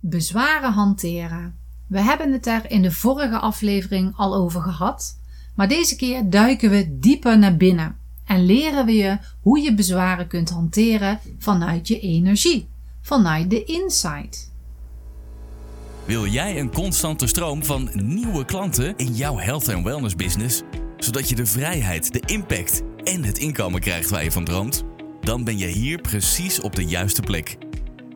Bezwaren hanteren. We hebben het er in de vorige aflevering al over gehad, maar deze keer duiken we dieper naar binnen en leren we je hoe je bezwaren kunt hanteren vanuit je energie, vanuit de insight. Wil jij een constante stroom van nieuwe klanten in jouw health en wellness business, zodat je de vrijheid, de impact en het inkomen krijgt waar je van droomt? Dan ben je hier precies op de juiste plek.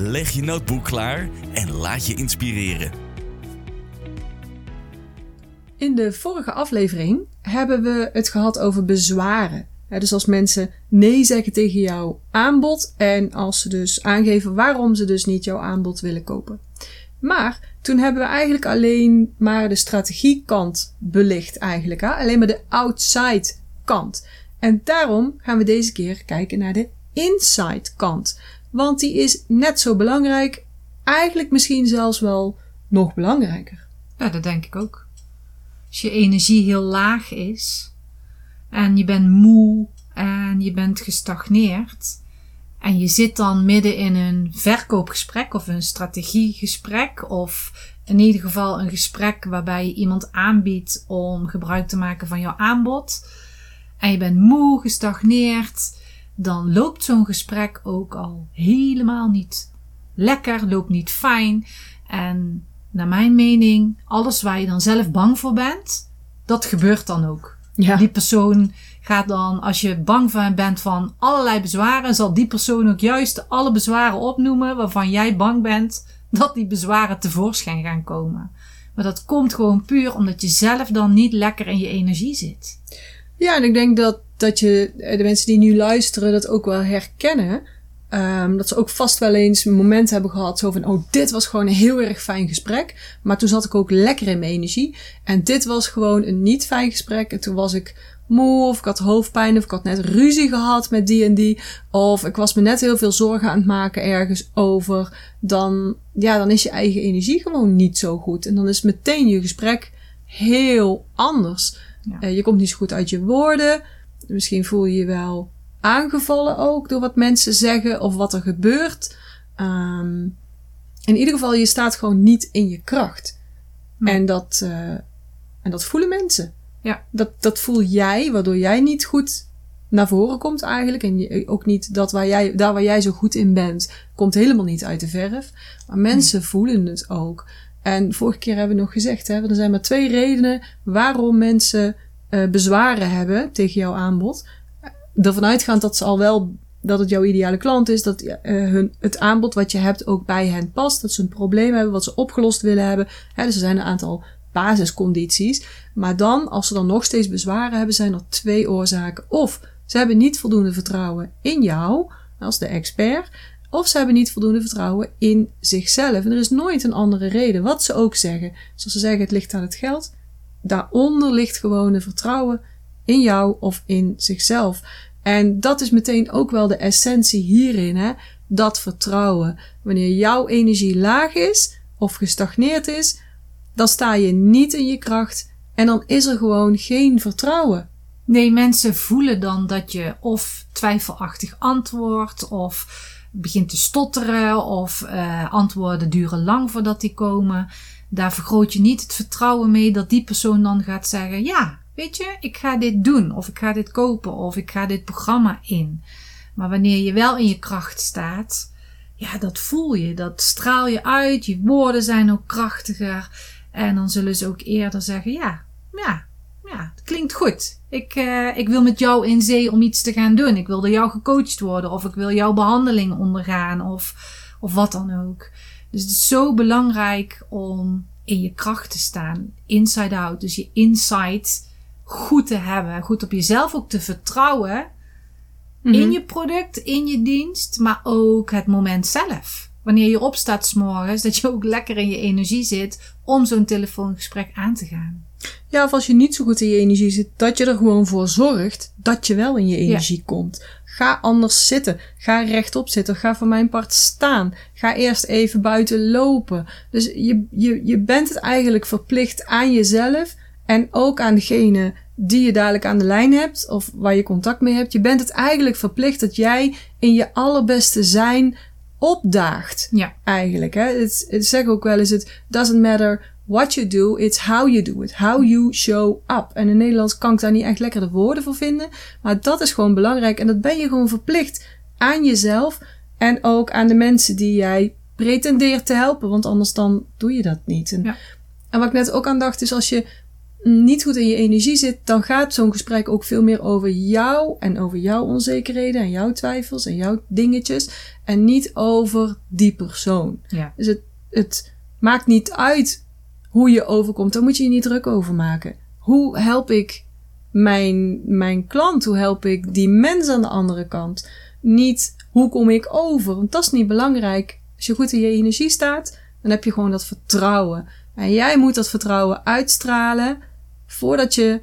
leg je notebook klaar en laat je inspireren. In de vorige aflevering hebben we het gehad over bezwaren. dus als mensen nee zeggen tegen jouw aanbod en als ze dus aangeven waarom ze dus niet jouw aanbod willen kopen. Maar toen hebben we eigenlijk alleen maar de strategiekant belicht eigenlijk. Hè? Alleen maar de outside kant. En daarom gaan we deze keer kijken naar de inside kant. Want die is net zo belangrijk, eigenlijk misschien zelfs wel nog belangrijker. Ja, dat denk ik ook. Als je energie heel laag is en je bent moe en je bent gestagneerd en je zit dan midden in een verkoopgesprek of een strategiegesprek of in ieder geval een gesprek waarbij je iemand aanbiedt om gebruik te maken van jouw aanbod en je bent moe, gestagneerd dan loopt zo'n gesprek ook al helemaal niet lekker, loopt niet fijn. En naar mijn mening, alles waar je dan zelf bang voor bent, dat gebeurt dan ook. Ja. Die persoon gaat dan, als je bang van bent van allerlei bezwaren, zal die persoon ook juist alle bezwaren opnoemen waarvan jij bang bent dat die bezwaren tevoorschijn gaan komen. Maar dat komt gewoon puur omdat je zelf dan niet lekker in je energie zit. Ja, en ik denk dat dat je, eh, de mensen die nu luisteren, dat ook wel herkennen. Um, dat ze ook vast wel eens een moment hebben gehad zo van, oh, dit was gewoon een heel erg fijn gesprek. Maar toen zat ik ook lekker in mijn energie. En dit was gewoon een niet fijn gesprek. En toen was ik moe, of ik had hoofdpijn, of ik had net ruzie gehad met die en die. Of ik was me net heel veel zorgen aan het maken ergens over. Dan, ja, dan is je eigen energie gewoon niet zo goed. En dan is meteen je gesprek heel anders. Ja. Uh, je komt niet zo goed uit je woorden. Misschien voel je je wel aangevallen ook door wat mensen zeggen of wat er gebeurt. Um, in ieder geval, je staat gewoon niet in je kracht. En, dat, uh, en dat voelen mensen. Ja. Dat, dat voel jij, waardoor jij niet goed naar voren komt eigenlijk. En ook niet dat waar jij, daar waar jij zo goed in bent, komt helemaal niet uit de verf. Maar mensen voelen het ook. En vorige keer hebben we nog gezegd, hè, er zijn maar twee redenen waarom mensen uh, bezwaren hebben tegen jouw aanbod. Ervan uitgaand dat ze al wel dat het jouw ideale klant is, dat uh, hun, het aanbod wat je hebt ook bij hen past, dat ze een probleem hebben wat ze opgelost willen hebben. Hè, dus er zijn een aantal basiscondities. Maar dan, als ze dan nog steeds bezwaren hebben, zijn er twee oorzaken. Of ze hebben niet voldoende vertrouwen in jou als de expert, of ze hebben niet voldoende vertrouwen in zichzelf. En er is nooit een andere reden, wat ze ook zeggen. Zoals ze zeggen, het ligt aan het geld daaronder ligt gewoon een vertrouwen in jou of in zichzelf. En dat is meteen ook wel de essentie hierin, hè? dat vertrouwen. Wanneer jouw energie laag is of gestagneerd is, dan sta je niet in je kracht en dan is er gewoon geen vertrouwen. Nee, mensen voelen dan dat je of twijfelachtig antwoordt of begint te stotteren of uh, antwoorden duren lang voordat die komen daar vergroot je niet het vertrouwen mee dat die persoon dan gaat zeggen: Ja, weet je, ik ga dit doen, of ik ga dit kopen, of ik ga dit programma in. Maar wanneer je wel in je kracht staat, ja, dat voel je, dat straal je uit, je woorden zijn ook krachtiger. En dan zullen ze ook eerder zeggen: Ja, ja, ja, het klinkt goed. Ik, uh, ik wil met jou in zee om iets te gaan doen. Ik wil door jou gecoacht worden, of ik wil jouw behandeling ondergaan, of, of wat dan ook. Dus het is zo belangrijk om in je kracht te staan, inside out. Dus je insight goed te hebben, goed op jezelf ook te vertrouwen. In mhm. je product, in je dienst, maar ook het moment zelf. wanneer je opstaat s'morgens, dat je ook lekker in je energie zit om zo'n telefoongesprek aan te gaan. Ja, of als je niet zo goed in je energie zit, dat je er gewoon voor zorgt dat je wel in je energie komt. Ga anders zitten. Ga rechtop zitten. Ga voor mijn part staan. Ga eerst even buiten lopen. Dus je, je, je bent het eigenlijk verplicht aan jezelf en ook aan degene die je dadelijk aan de lijn hebt of waar je contact mee hebt. Je bent het eigenlijk verplicht dat jij in je allerbeste zijn opdaagt. Ja. Eigenlijk. Hè? Het, het zeg ook wel eens: het doesn't matter what you do, it's how you do it. How you show up. En in Nederlands kan ik daar niet echt lekker de woorden voor vinden. Maar dat is gewoon belangrijk. En dat ben je gewoon verplicht aan jezelf. En ook aan de mensen die jij pretendeert te helpen. Want anders dan doe je dat niet. En, Ja. en wat ik net ook aan dacht is als je niet goed in je energie zit, dan gaat zo'n gesprek ook veel meer over jou en over jouw onzekerheden en jouw twijfels en jouw dingetjes. En niet over die persoon. Ja. Dus het, het maakt niet uit hoe je overkomt. Daar moet je je niet druk over maken. Hoe help ik mijn, mijn klant? Hoe help ik die mens aan de andere kant? Niet hoe kom ik over? Want dat is niet belangrijk. Als je goed in je energie staat, dan heb je gewoon dat vertrouwen. En jij moet dat vertrouwen uitstralen voordat je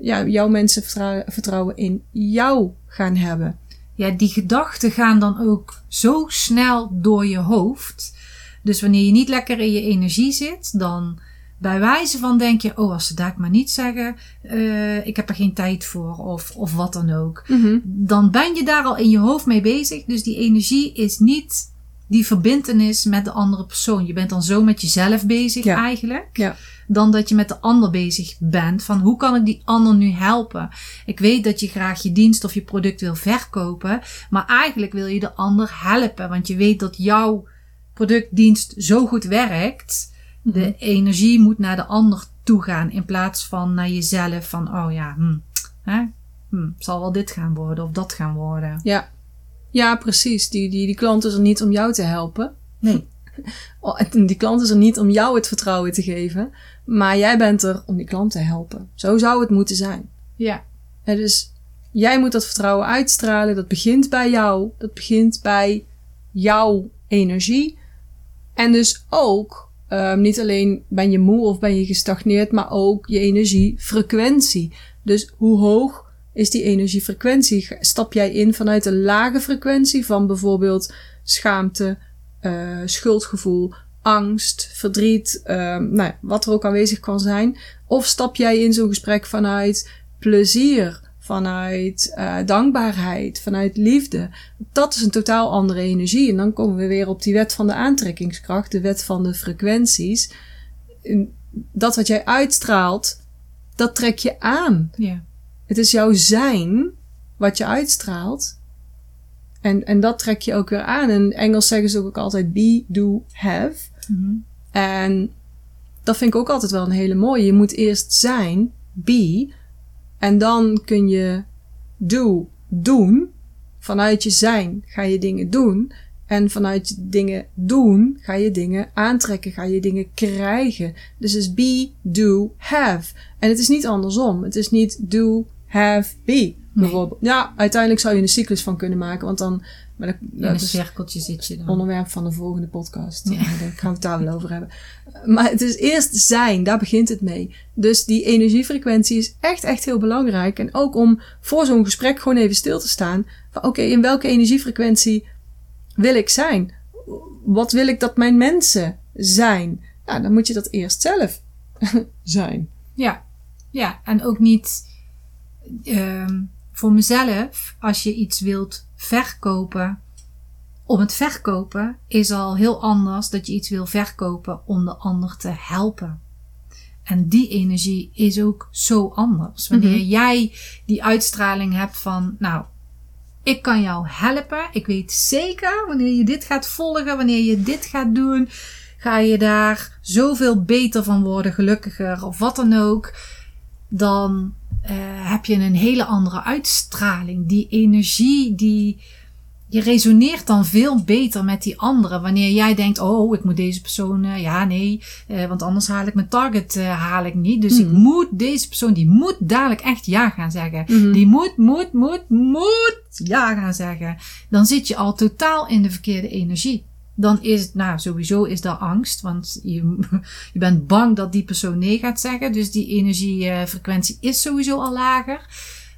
ja, jouw mensen vertrou- vertrouwen in jou gaan hebben. ja, die gedachten gaan dan ook zo snel door je hoofd. Dus wanneer je niet lekker in je energie zit, dan bij wijze van denk je, oh, als ze daar maar niet zeggen, eh, ik heb er geen tijd voor, of, of wat dan ook. Dan ben je daar al in je hoofd mee bezig. Dus die energie is niet die verbintenis met de andere persoon. Je bent dan zo met jezelf bezig Ja. eigenlijk. Ja. Dan dat je met de ander bezig bent. Van hoe kan ik die ander nu helpen? Ik weet dat je graag je dienst of je product wil verkopen. Maar eigenlijk wil je de ander helpen. Want je weet dat jouw productdienst zo goed werkt. De energie moet naar de ander toe gaan. In plaats van naar jezelf. Van oh ja, hm, hè? Hm, zal wel dit gaan worden of dat gaan worden. Ja, ja precies. Die, die, die klant is er niet om jou te helpen. Nee. Oh, Die klant is er niet om jou het vertrouwen te geven. Maar jij bent er om die klant te helpen. Zo zou het moeten zijn. Ja. En dus jij moet dat vertrouwen uitstralen. Dat begint bij jou. Dat begint bij jouw energie. En dus ook, ehm, niet alleen ben je moe of ben je gestagneerd, maar ook je energiefrequentie. Dus hoe hoog is die energiefrequentie? Stap jij in vanuit een lage frequentie van bijvoorbeeld schaamte, eh, schuldgevoel, angst, verdriet, ehm, nou, ja, wat er ook aanwezig kan zijn? Of stap jij in zo'n gesprek vanuit plezier, vanuit eh, dankbaarheid, vanuit liefde? Dat is een totaal andere energie. En dan komen we weer op die wet van de aantrekkingskracht, de wet van de frequenties. En Dat wat jij uitstraalt, dat trek je aan. Ja. Het is jouw zijn wat je uitstraalt. En, en dat trek je ook weer aan. In Engels zeggen ze ook altijd be, do, have. Mhm. En dat vind ik ook altijd wel een hele mooie. Je moet eerst zijn, be. En dan kun je do, doen. Vanuit je zijn ga je dingen doen. En vanuit je dingen doen ga je dingen aantrekken, ga je dingen krijgen. Dus het is be, do, have. En het is niet andersom. Het is niet do, have, be. Bijvoorbeeld. Ja, uiteindelijk zou je een cyclus van kunnen maken, want dan. Maar dat, In dat een is cirkeltje zit je dan. onderwerp van de volgende podcast. Ja. Daar gaan we het daar wel over hebben. Maar het is eerst zijn, daar begint het mee. Dus die energiefrequentie is echt, echt heel belangrijk. En ook om voor zo'n gesprek gewoon even stil te staan. Van oké, in welke energiefrequentie wil ik zijn? Wat wil ik dat mijn mensen zijn? Nou, dan moet je dat eerst zelf zijn. Ja, ja, en ook niet ehm, voor mezelf, als je iets wilt verkopen, om het verkopen is al heel anders dat je iets wil verkopen om de ander te helpen. En die energie is ook zo anders. Wanneer Mhm. jij die uitstraling hebt van, nou, ik kan jou helpen. Ik weet zeker, wanneer je dit gaat volgen, wanneer je dit gaat doen, ga je daar zoveel beter van worden, gelukkiger of wat dan ook. Dan eh, heb je een hele andere uitstraling. Die energie, die, je resoneert dan veel beter met die anderen. Wanneer jij denkt, oh, ik moet deze persoon, eh, ja, nee, eh, want anders haal ik mijn target haal ik niet. Dus ik Mhm. moet deze persoon, die moet dadelijk echt ja gaan zeggen. Mhm. Die moet, moet, moet, moet ja gaan zeggen. Dan zit je al totaal in de verkeerde energie. Dan is het, nou, sowieso is dat angst. Want je, je bent bang dat die persoon nee gaat zeggen. Dus die energiefrequentie is sowieso al lager.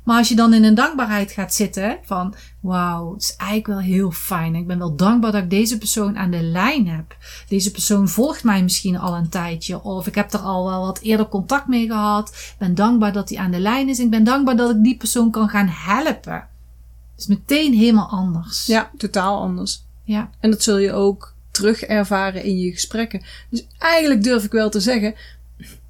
Maar als je dan in een dankbaarheid gaat zitten, van wauw, het is eigenlijk wel heel fijn. Ik ben wel dankbaar dat ik deze persoon aan de lijn heb. Deze persoon volgt mij misschien al een tijdje. Of ik heb er al wel wat eerder contact mee gehad. Ik ben dankbaar dat hij aan de lijn is. Ik ben dankbaar dat ik die persoon kan gaan helpen. Het is meteen helemaal anders. Ja, totaal anders. Ja. En dat zul je ook terug ervaren in je gesprekken. Dus eigenlijk durf ik wel te zeggen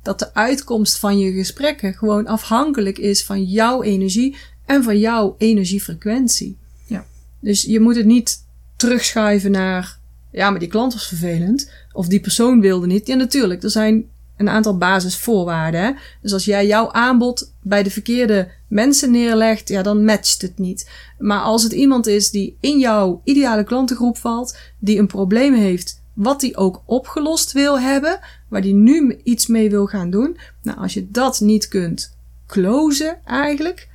dat de uitkomst van je gesprekken gewoon afhankelijk is van jouw energie en van jouw energiefrequentie. Ja. Dus je moet het niet terugschuiven naar, ja, maar die klant was vervelend. Of die persoon wilde niet. Ja, natuurlijk. Er zijn een aantal basisvoorwaarden. Dus als jij jouw aanbod bij de verkeerde mensen neerlegt, ja, dan matcht het niet. Maar als het iemand is die in jouw ideale klantengroep valt, die een probleem heeft, wat die ook opgelost wil hebben, waar die nu iets mee wil gaan doen. Nou, als je dat niet kunt closen eigenlijk,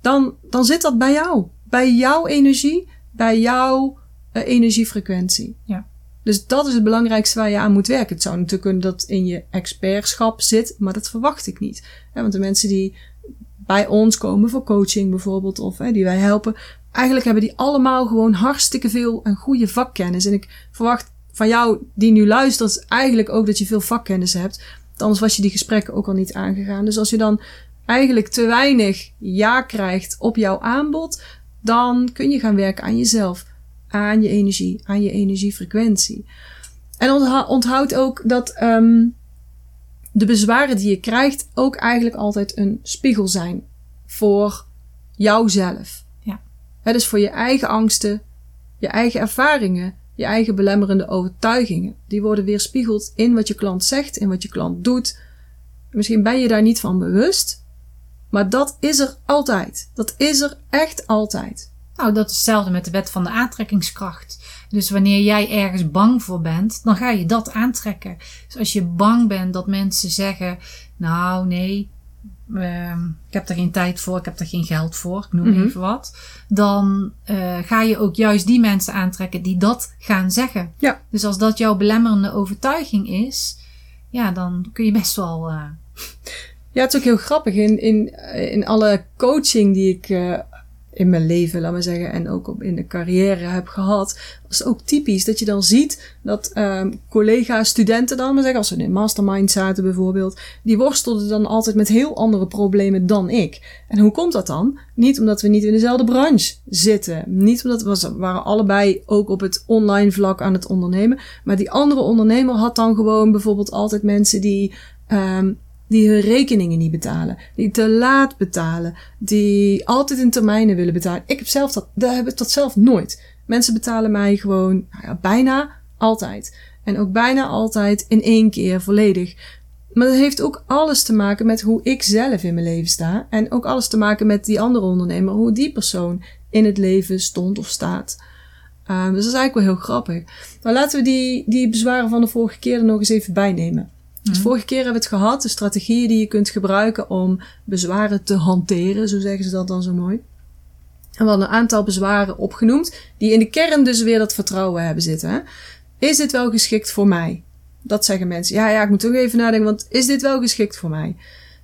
dan, dan zit dat bij jou. Bij jouw energie, bij jouw uh, energiefrequentie. Ja. Dus dat is het belangrijkste waar je aan moet werken. Het zou natuurlijk kunnen dat in je expertschap zit, maar dat verwacht ik niet. Want de mensen die bij ons komen voor coaching bijvoorbeeld, of hè, die wij helpen, eigenlijk hebben die allemaal gewoon hartstikke veel en goede vakkennis. En ik verwacht van jou die nu luistert eigenlijk ook dat je veel vakkennis hebt. Anders was je die gesprekken ook al niet aangegaan. Dus als je dan eigenlijk te weinig ja krijgt op jouw aanbod, dan kun je gaan werken aan jezelf, aan je energie, aan je energiefrequentie. En onthoud ook dat um, de bezwaren die je krijgt ook eigenlijk altijd een spiegel zijn voor jouzelf. Ja. Het is voor je eigen angsten, je eigen ervaringen, je eigen belemmerende overtuigingen. Die worden weerspiegeld in wat je klant zegt, in wat je klant doet. Misschien ben je daar niet van bewust, maar dat is er altijd. Dat is er echt altijd. Nou, dat is hetzelfde met de wet van de aantrekkingskracht. Dus wanneer jij ergens bang voor bent, dan ga je dat aantrekken. Dus als je bang bent dat mensen zeggen, nou nee, uh, ik heb er geen tijd voor, ik heb er geen geld voor, ik noem mm -hmm. even wat. Dan uh, ga je ook juist die mensen aantrekken die dat gaan zeggen. Ja. Dus als dat jouw belemmerende overtuiging is, ja, dan kun je best wel. Uh... Ja, het is ook heel grappig. In, in, in alle coaching die ik uh, in mijn leven, laat maar zeggen, en ook op, in de carrière heb gehad, was het ook typisch dat je dan ziet dat um, collega's, studenten dan, maar zeggen, als ze in een mastermind zaten bijvoorbeeld, die worstelden dan altijd met heel andere problemen dan ik. En hoe komt dat dan? Niet omdat we niet in dezelfde branche zitten. Niet omdat we waren allebei ook op het online vlak aan het ondernemen. Maar die andere ondernemer had dan gewoon bijvoorbeeld altijd mensen die um, die hun rekeningen niet betalen, die te laat betalen, die altijd in termijnen willen betalen. Ik heb zelf dat, dat heb ik dat zelf nooit. Mensen betalen mij gewoon nou ja, bijna altijd. En ook bijna altijd in één keer volledig. Maar dat heeft ook alles te maken met hoe ik zelf in mijn leven sta. En ook alles te maken met die andere ondernemer, hoe die persoon in het leven stond of staat. Um, dus dat is eigenlijk wel heel grappig. Maar laten we die, die bezwaren van de vorige keer er nog eens even bijnemen. Dus vorige keer hebben we het gehad, de strategieën die je kunt gebruiken om bezwaren te hanteren, zo zeggen ze dat dan zo mooi. En we hadden een aantal bezwaren opgenoemd, die in de kern dus weer dat vertrouwen hebben zitten. Hè? Is dit wel geschikt voor mij? Dat zeggen mensen. Ja, ja, ik moet toch even nadenken, want is dit wel geschikt voor mij?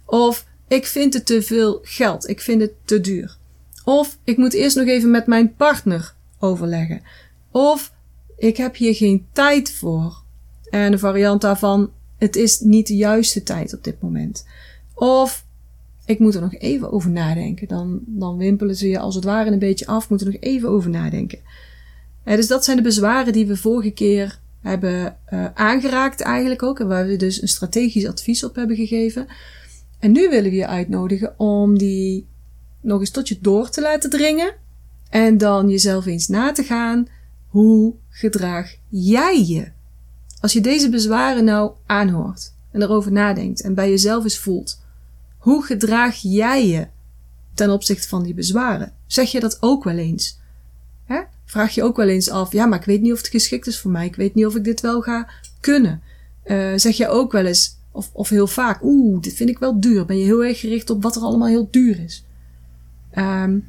Of ik vind het te veel geld, ik vind het te duur. Of ik moet eerst nog even met mijn partner overleggen. Of ik heb hier geen tijd voor. En een variant daarvan, het is niet de juiste tijd op dit moment. Of ik moet er nog even over nadenken. Dan, dan wimpelen ze je als het ware een beetje af. Moet er nog even over nadenken. Eh, dus dat zijn de bezwaren die we vorige keer hebben uh, aangeraakt eigenlijk ook. En waar we dus een strategisch advies op hebben gegeven. En nu willen we je uitnodigen om die nog eens tot je door te laten dringen. En dan jezelf eens na te gaan. Hoe gedraag jij je? Als je deze bezwaren nou aanhoort en erover nadenkt en bij jezelf eens voelt, hoe gedraag jij je ten opzichte van die bezwaren? Zeg je dat ook wel eens? Hè? Vraag je ook wel eens af, ja, maar ik weet niet of het geschikt is voor mij. Ik weet niet of ik dit wel ga kunnen. Uh, zeg je ook wel eens, of, of heel vaak, oeh, dit vind ik wel duur. Ben je heel erg gericht op wat er allemaal heel duur is? Um,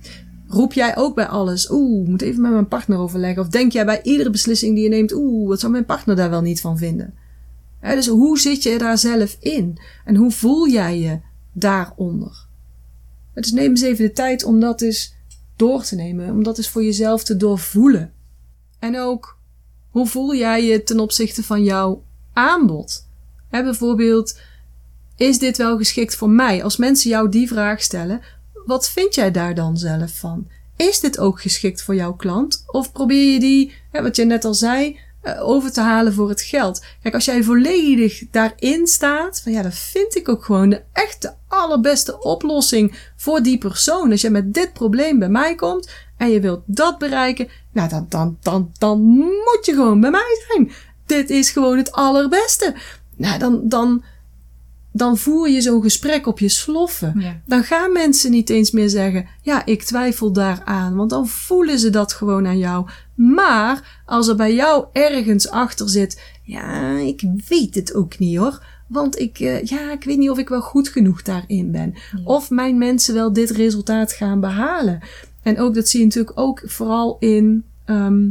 Roep jij ook bij alles, oeh, moet even met mijn partner overleggen. Of denk jij bij iedere beslissing die je neemt, oeh, wat zou mijn partner daar wel niet van vinden? Dus hoe zit je daar zelf in? En hoe voel jij je daaronder? Dus neem eens even de tijd om dat eens door te nemen. Om dat eens voor jezelf te doorvoelen. En ook, hoe voel jij je ten opzichte van jouw aanbod? Bijvoorbeeld, is dit wel geschikt voor mij? Als mensen jou die vraag stellen, wat vind jij daar dan zelf van? Is dit ook geschikt voor jouw klant? Of probeer je die, hè, wat je net al zei, eh, over te halen voor het geld. Kijk, als jij volledig daarin staat, van ja, dat vind ik ook gewoon de echte allerbeste oplossing voor die persoon. Als jij met dit probleem bij mij komt en je wilt dat bereiken, nou dan, dan, dan, dan moet je gewoon bij mij zijn. Dit is gewoon het allerbeste. Nou, dan, dan, dan voer je zo'n gesprek op je sloffen. Ja. Dan gaan mensen niet eens meer zeggen: Ja, ik twijfel daaraan. Want dan voelen ze dat gewoon aan jou. Maar als er bij jou ergens achter zit: Ja, ik weet het ook niet hoor. Want ik, eh, ja, ik weet niet of ik wel goed genoeg daarin ben. Of mijn mensen wel dit resultaat gaan behalen. En ook dat zie je natuurlijk ook vooral in. ehm,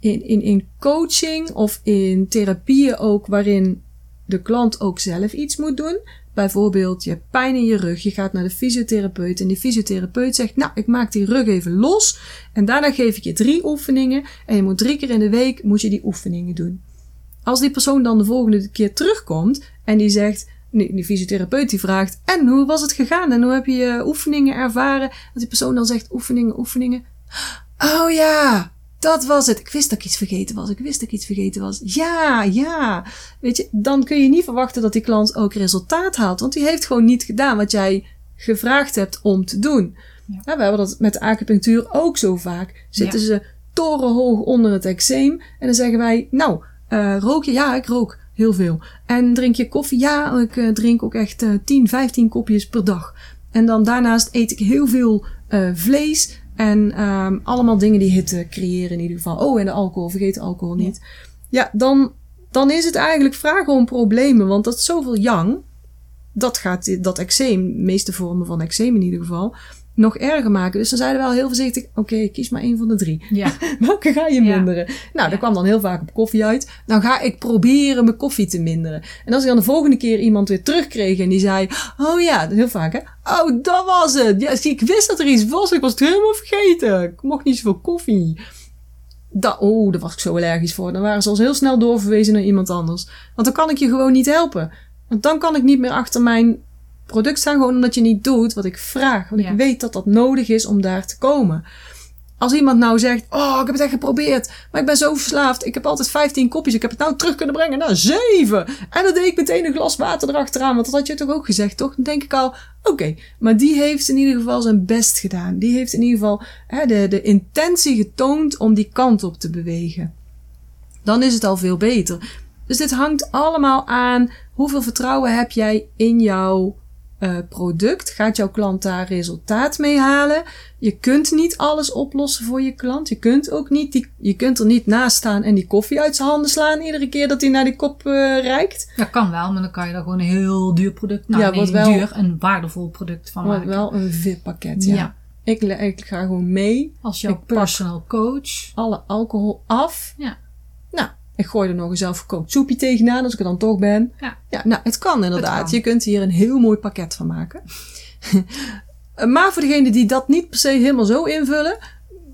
in, in, in coaching of in therapieën ook, waarin de klant ook zelf iets moet doen. Bijvoorbeeld, je hebt pijn in je rug, je gaat naar de fysiotherapeut en die fysiotherapeut zegt, nou, ik maak die rug even los en daarna geef ik je drie oefeningen en je moet drie keer in de week moet je die oefeningen doen. Als die persoon dan de volgende keer terugkomt en die zegt, nee, die fysiotherapeut die vraagt, en hoe was het gegaan en hoe heb je je oefeningen ervaren? Dat die persoon dan zegt, oefeningen, oefeningen. Oh ja, dat was het. Ik wist dat ik iets vergeten was. Ik wist dat ik iets vergeten was. Ja, ja. Weet je, dan kun je niet verwachten dat die klant ook resultaat haalt. Want die heeft gewoon niet gedaan wat jij gevraagd hebt om te doen. Ja. We hebben dat met de acupunctuur ook zo vaak. Zitten ze torenhoog onder het eczeem. En dan zeggen wij, nou, eh, rook je? Ja, ik rook heel veel. En drink je koffie? Ja, ik eh, drink ook echt eh 10, 15 kopjes per dag. En dan daarnaast eet ik heel veel eh, vlees. En ehm, allemaal dingen die hitte creëren in ieder geval. Oh, en de alcohol. Vergeet de alcohol niet. Ja, dan, dan is het eigenlijk vragen om problemen. Want dat is zoveel yang. Dat gaat dat eczeem, de meeste vormen van eczeem in ieder geval, nog erger maken. Dus dan zeiden we wel heel voorzichtig, oké, kies maar één van de drie. Ja. Welke ga je Ja. minderen? Nou, dat kwam dan heel vaak op koffie uit. Dan ga ik proberen mijn koffie te minderen. En als ik dan de volgende keer iemand weer terugkreeg en die zei... Oh ja, heel vaak hè. Oh, dat was het. Ja, zie, ik wist dat er iets was. Ik was het helemaal vergeten. Ik mocht niet zoveel koffie. Dat, oh, daar was ik zo allergisch voor. Dan waren ze al heel snel doorverwezen naar iemand anders. Want dan kan ik je gewoon niet helpen. Want dan kan ik niet meer achter mijn product staan. Gewoon omdat je niet doet wat ik vraag. Want Ja. ik weet dat dat nodig is om daar te komen. Als iemand nou zegt, oh, ik heb het echt geprobeerd, maar ik ben zo verslaafd. Ik heb altijd 15 kopjes. Ik heb het nou terug kunnen brengen naar 7. En dan deed ik meteen een glas water erachteraan, want dat had je toch ook gezegd, toch? Dan denk ik al, oké, maar die heeft in ieder geval zijn best gedaan. Die heeft in ieder geval hè, de, de intentie getoond om die kant op te bewegen. Dan is het al veel beter. Dus dit hangt allemaal aan hoeveel vertrouwen heb jij in jouw eh, product. Gaat jouw klant daar resultaat mee halen? Je kunt niet alles oplossen voor je klant. Je kunt ook niet, die, je kunt er niet naast staan en die koffie uit zijn handen slaan iedere keer dat hij naar die kop eh, reikt. Dat kan wel, maar dan kan je daar gewoon een heel duur product, nou Ja, nee, wat wel- duur, een waardevol product van maken. wel een VIP-pakket, ja. Ja. Ik, ik ga gewoon mee, Als jouw personal coach. alle alcohol af. Ja. Ik gooi er nog een zelfgekookt soepje tegenaan als ik er dan toch ben. Ja. Ja, nou, het kan inderdaad. kan. Je kunt hier een heel mooi pakket van maken. maar voor degenen die dat niet per se helemaal zo invullen,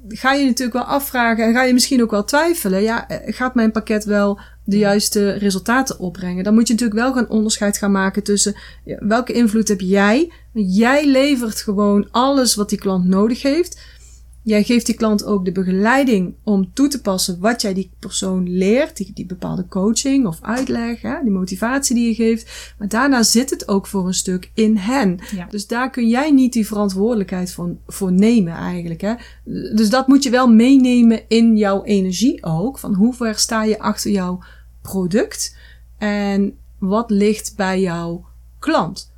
ga je natuurlijk wel afvragen en ga je misschien ook wel twijfelen. Ja, eh, gaat mijn pakket wel de juiste resultaten opbrengen? Dan moet je natuurlijk wel gaan onderscheid gaan maken tussen welke invloed heb jij? Jij levert gewoon alles wat die klant nodig heeft. Jij geeft die klant ook de begeleiding om toe te passen wat jij die persoon leert, die, die bepaalde coaching of uitleg, hè, die motivatie die je geeft. Maar daarna zit het ook voor een stuk in hen. Ja. Dus daar kun jij niet die verantwoordelijkheid voor, voor nemen eigenlijk. Hè. Dus dat moet je wel meenemen in jouw energie ook. Van hoe ver sta je achter jouw product en wat ligt bij jouw klant.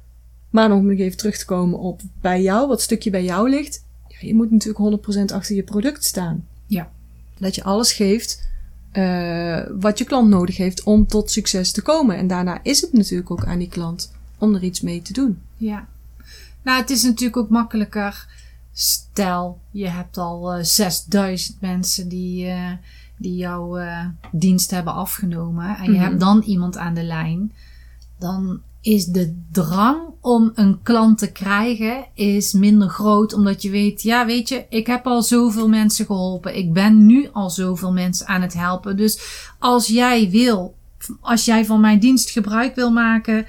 Maar om nog even terug te komen op bij jou, wat stukje bij jou ligt. Je moet natuurlijk 100% achter je product staan. Ja. Dat je alles geeft eh, wat je klant nodig heeft om tot succes te komen. En daarna is het natuurlijk ook aan die klant om er iets mee te doen. Ja. Nou, het is natuurlijk ook makkelijker Stel, je hebt al eh, 6000 mensen die, eh, die jouw eh, dienst hebben afgenomen. En je Mhm. hebt dan iemand aan de lijn. Dan is de drang om een klant te krijgen is minder groot. Omdat je weet, ja weet je, ik heb al zoveel mensen geholpen. Ik ben nu al zoveel mensen aan het helpen. Dus als jij wil, als jij van mijn dienst gebruik wil maken,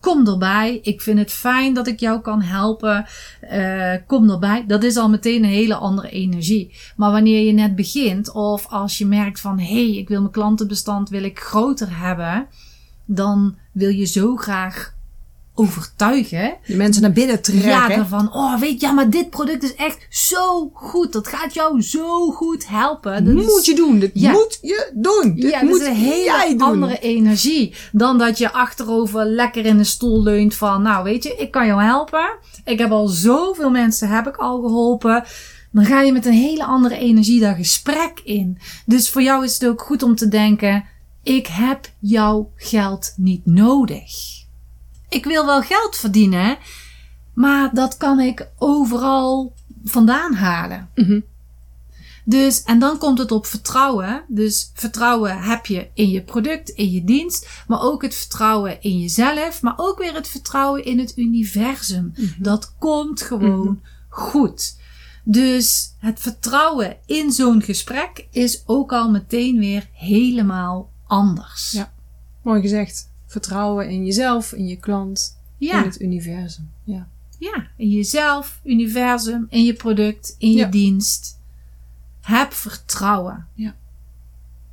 kom erbij. Ik vind het fijn dat ik jou kan helpen. Eh, kom erbij. Dat is al meteen een hele andere energie. Maar wanneer je net begint, of als je merkt van hé, hey, ik wil mijn klantenbestand wil ik groter hebben, dan wil je zo graag overtuigen. Die mensen naar binnen trekken. Ja, daarvan, oh weet je, ja, maar dit product is echt zo goed. Dat gaat jou zo goed helpen. Dat is- moet je doen. Dit Ja. moet je doen. Dit ja, dat moet is een hele doen. andere energie dan dat je achterover lekker in de stoel leunt van, nou weet je, ik kan jou helpen. Ik heb al zoveel mensen heb ik al geholpen. Dan ga je met een hele andere energie dat gesprek in. Dus voor jou is het ook goed om te denken, ik heb jouw geld niet nodig. Ik wil wel geld verdienen, maar dat kan ik overal vandaan halen. Mhm. Dus, en dan komt het op vertrouwen. Dus vertrouwen heb je in je product, in je dienst, maar ook het vertrouwen in jezelf, maar ook weer het vertrouwen in het universum. Dat komt gewoon goed. Dus het vertrouwen in zo'n gesprek is ook al meteen weer helemaal anders. Ja. Mooi gezegd. Vertrouwen in jezelf, in je klant, ja. in het universum. Ja. Ja, in jezelf, universum, in je product, in je Ja. dienst. Heb vertrouwen. Ja.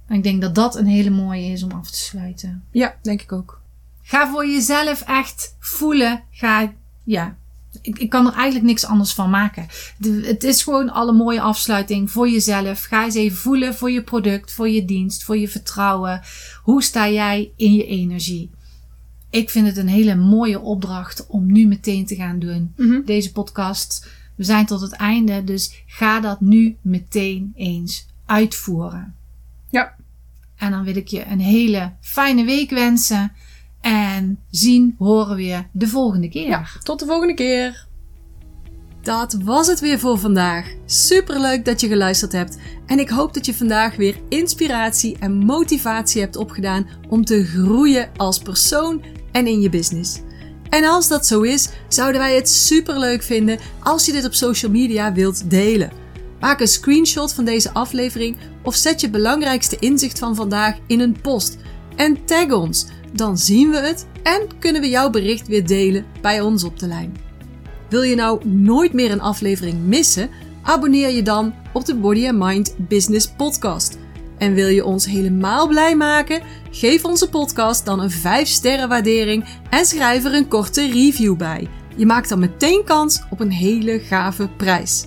En ik denk dat dat een hele mooie is om af te sluiten. ja, denk ik ook. Ga voor jezelf echt voelen. Ga, ja. Ik, ik kan er eigenlijk niks anders van maken. De- het is gewoon al een mooie afsluiting voor jezelf. Ga eens even voelen voor je product, voor je dienst, voor je vertrouwen. Hoe sta jij in je energie? Ik vind het een hele mooie opdracht om nu meteen te gaan doen. Mhm. Deze podcast. We zijn tot het einde, dus ga dat nu meteen eens uitvoeren. Ja. En dan wil ik je een hele fijne week wensen. En zien, horen weer de volgende keer. Tot de volgende keer. Dat was het weer voor vandaag. Superleuk dat je geluisterd hebt. En ik hoop dat je vandaag weer inspiratie en motivatie hebt opgedaan om te groeien als persoon en in je business. En als dat zo is, zouden wij het superleuk vinden als je dit op social media wilt delen. Maak een screenshot van deze aflevering of zet je belangrijkste inzicht van vandaag in een post. En tag ons, dan zien we het en kunnen we jouw bericht weer delen bij ons op de lijn. Wil je nou nooit meer een aflevering missen? Abonneer je dan op de Body and Mind Business Podcast. En wil je ons helemaal blij maken? Geef onze podcast dan een 5 sterren waardering en schrijf er een korte review bij. Je maakt dan meteen kans op een hele gave prijs.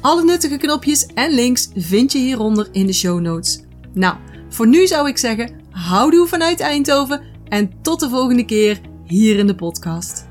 Alle nuttige knopjes en links vind je hieronder in de show notes. Nou, voor nu zou ik zeggen, houdoe vanuit Eindhoven en tot de volgende keer hier in de podcast.